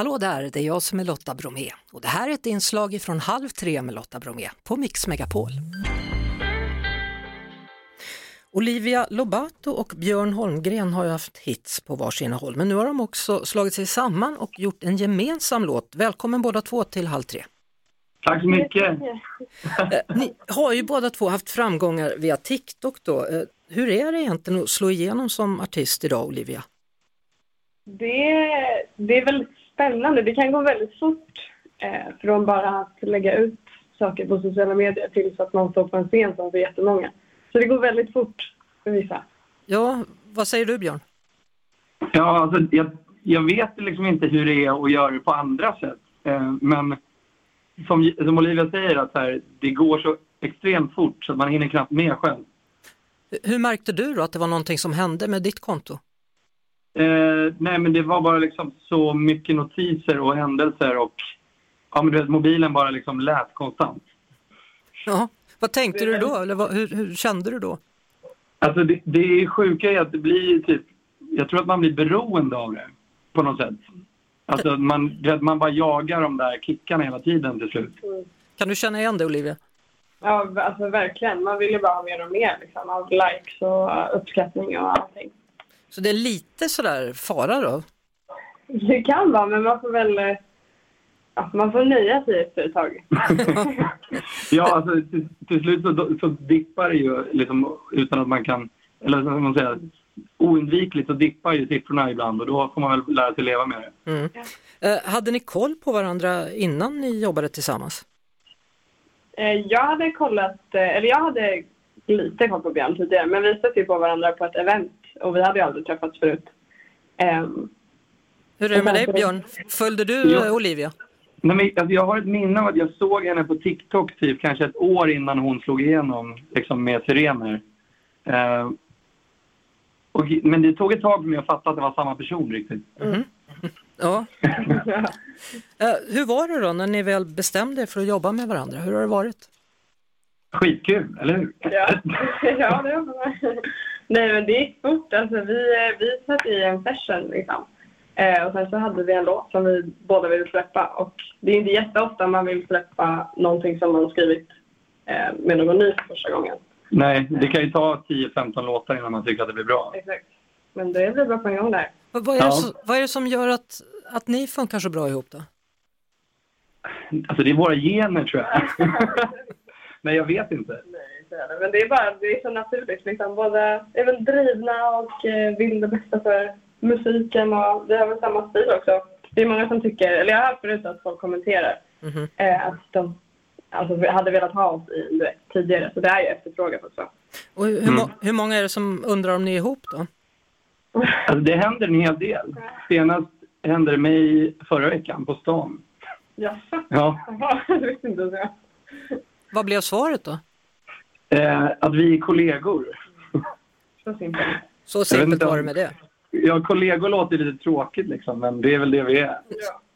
Hallå där, det är jag som är Lotta Bromé och det här är ett inslag från Halv tre med Lotta Bromé på Mix Megapol. Olivia Lobato och Björn Holmgren har ju haft hits på varsina håll men nu har de också slagit sig samman och gjort en gemensam låt. Välkommen båda två till Halv tre. Tack så mycket. Eh, Ni har ju båda två haft framgångar via TikTok då. Eh, Hur är det egentligen att slå igenom som artist idag Olivia? Det, det är väldigt spännande. Det kan gå väldigt fort eh, från bara att lägga ut saker på sociala medier till så att man står på en scen som för jättemånga. Så det går väldigt fort för vissa. Ja, vad säger du Björn? Ja, alltså, jag, jag vet liksom inte hur det är att göra det på andra sätt. Eh, men som, som Olivia säger, att här, det går så extremt fort så att man hinner knappt med själv. Hur märkte du då att det var någonting som hände med ditt konto? Eh, nej, men det var bara liksom så mycket notiser och händelser och ja, men du vet, mobilen bara liksom lät konstant. Ja, vad tänkte du då? Eller vad, hur, hur kände du då? Alltså det, det är sjuka är att det blir typ, jag tror att man blir beroende av det på något sätt. Alltså man, vet, man bara jagar de där kickarna hela tiden till slut. Kan du känna igen det Olivia? Ja, alltså verkligen. Man vill ju bara ha mer och mer liksom, av likes och uppskattning och allting. Så det är lite sådär fara då? Det kan vara, men man får väl... eh, Ja, man får nöja sig efter ett tag. Ja, alltså till, till slut så, så dippar det ju liksom utan att man kan, eller vad ska man säga, oundvikligt så dippar ju siffrorna ibland och då får man väl lära sig leva med det. Mm. Eh, hade ni koll på varandra innan ni jobbade tillsammans? Eh, Jag hade kollat, eh, eller jag hade lite koll på Björn tidigare, men vi stötte ju på varandra på ett event och vi hade ju aldrig träffats förut. Ehm, Hur är det med dig Björn? Följde du Ja. eh, Olivia? Nej, men, alltså, jag har ett minne av att jag såg henne på TikTok typ kanske ett år innan hon slog igenom liksom, med Sirener. Eh, och, men det tog ett tag för mig att fatta att det var samma person riktigt. Ja. Eh, hur var det då när ni väl bestämde er för att jobba med varandra? Hur har det varit? Skitkul, eller hur? Ja, ja det var. Nej, men det gick fort. Alltså, vi, eh, vi satt i en session liksom. Eh, och sen så hade vi en låt som vi båda ville släppa. Och det är inte jätteofta man vill släppa någonting som man skrivit eh, med någon ny för första gången. Nej, det kan ju ta 10-15 låtar innan man tycker att det blir bra. Exakt. Men det blev bra på en gång där. Vad, vad, är, det Ja. så, vad är det som gör att, att ni funkar så bra ihop då? Alltså det är våra gener tror jag. Nej, jag vet inte. Är det. Men det är bara det är så naturligt. Liksom. Båda är väl drivna och eh, vill det bästa för musiken och vi har väl samma stil också. Det är många som tycker, eller jag har hört förut att folk kommenterar Mhm. eh, att de alltså, hade velat ha oss i en duett tidigare. Så det är ju efterfrågat också. Och hur, må, hur många är det som undrar om ni är ihop då? Alltså det händer en hel del. Senast hände det mig förra veckan på stan. Jaså? Ja. Jag. Vad blev svaret då? Eh, att vi är kollegor. Så simpelt. Så simpelt var det med det. Ja, kollegor låter lite tråkigt liksom, men det är väl det vi är.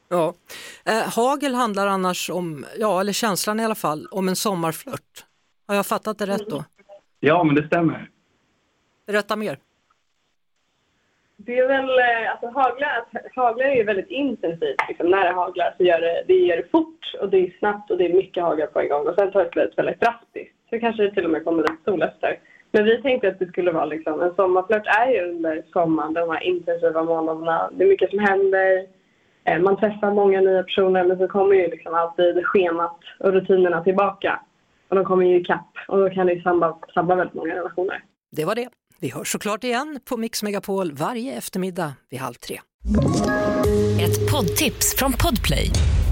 Ja. Eh, hagel handlar annars om, ja eller känslan i alla fall, om en sommarflört. Har jag fattat det rätt då? Ja, men det stämmer. Berätta mer. Det är väl, eh, alltså haglar, haglar är ju väldigt intensivt. Liksom, när det haglar så gör det, det gör det fort och det är snabbt och det är mycket hagel på en gång. Och sen tar det slut väldigt drastiskt. Så kanske det till och med kommer lite sol efter. Men vi tänkte att det skulle vara liksom, en sommarflört är ju under sommaren, de här intensiva månaderna. Det är mycket som händer. Eh, Man träffar många nya personer men så kommer ju liksom alltid schemat och rutinerna tillbaka. Och de kommer ju ikapp och då kan det ju sabba, sabba väldigt många relationer. Det var det. Vi hörs såklart igen på Mix Megapol varje eftermiddag vid halv tre. Ett poddtips från Podplay.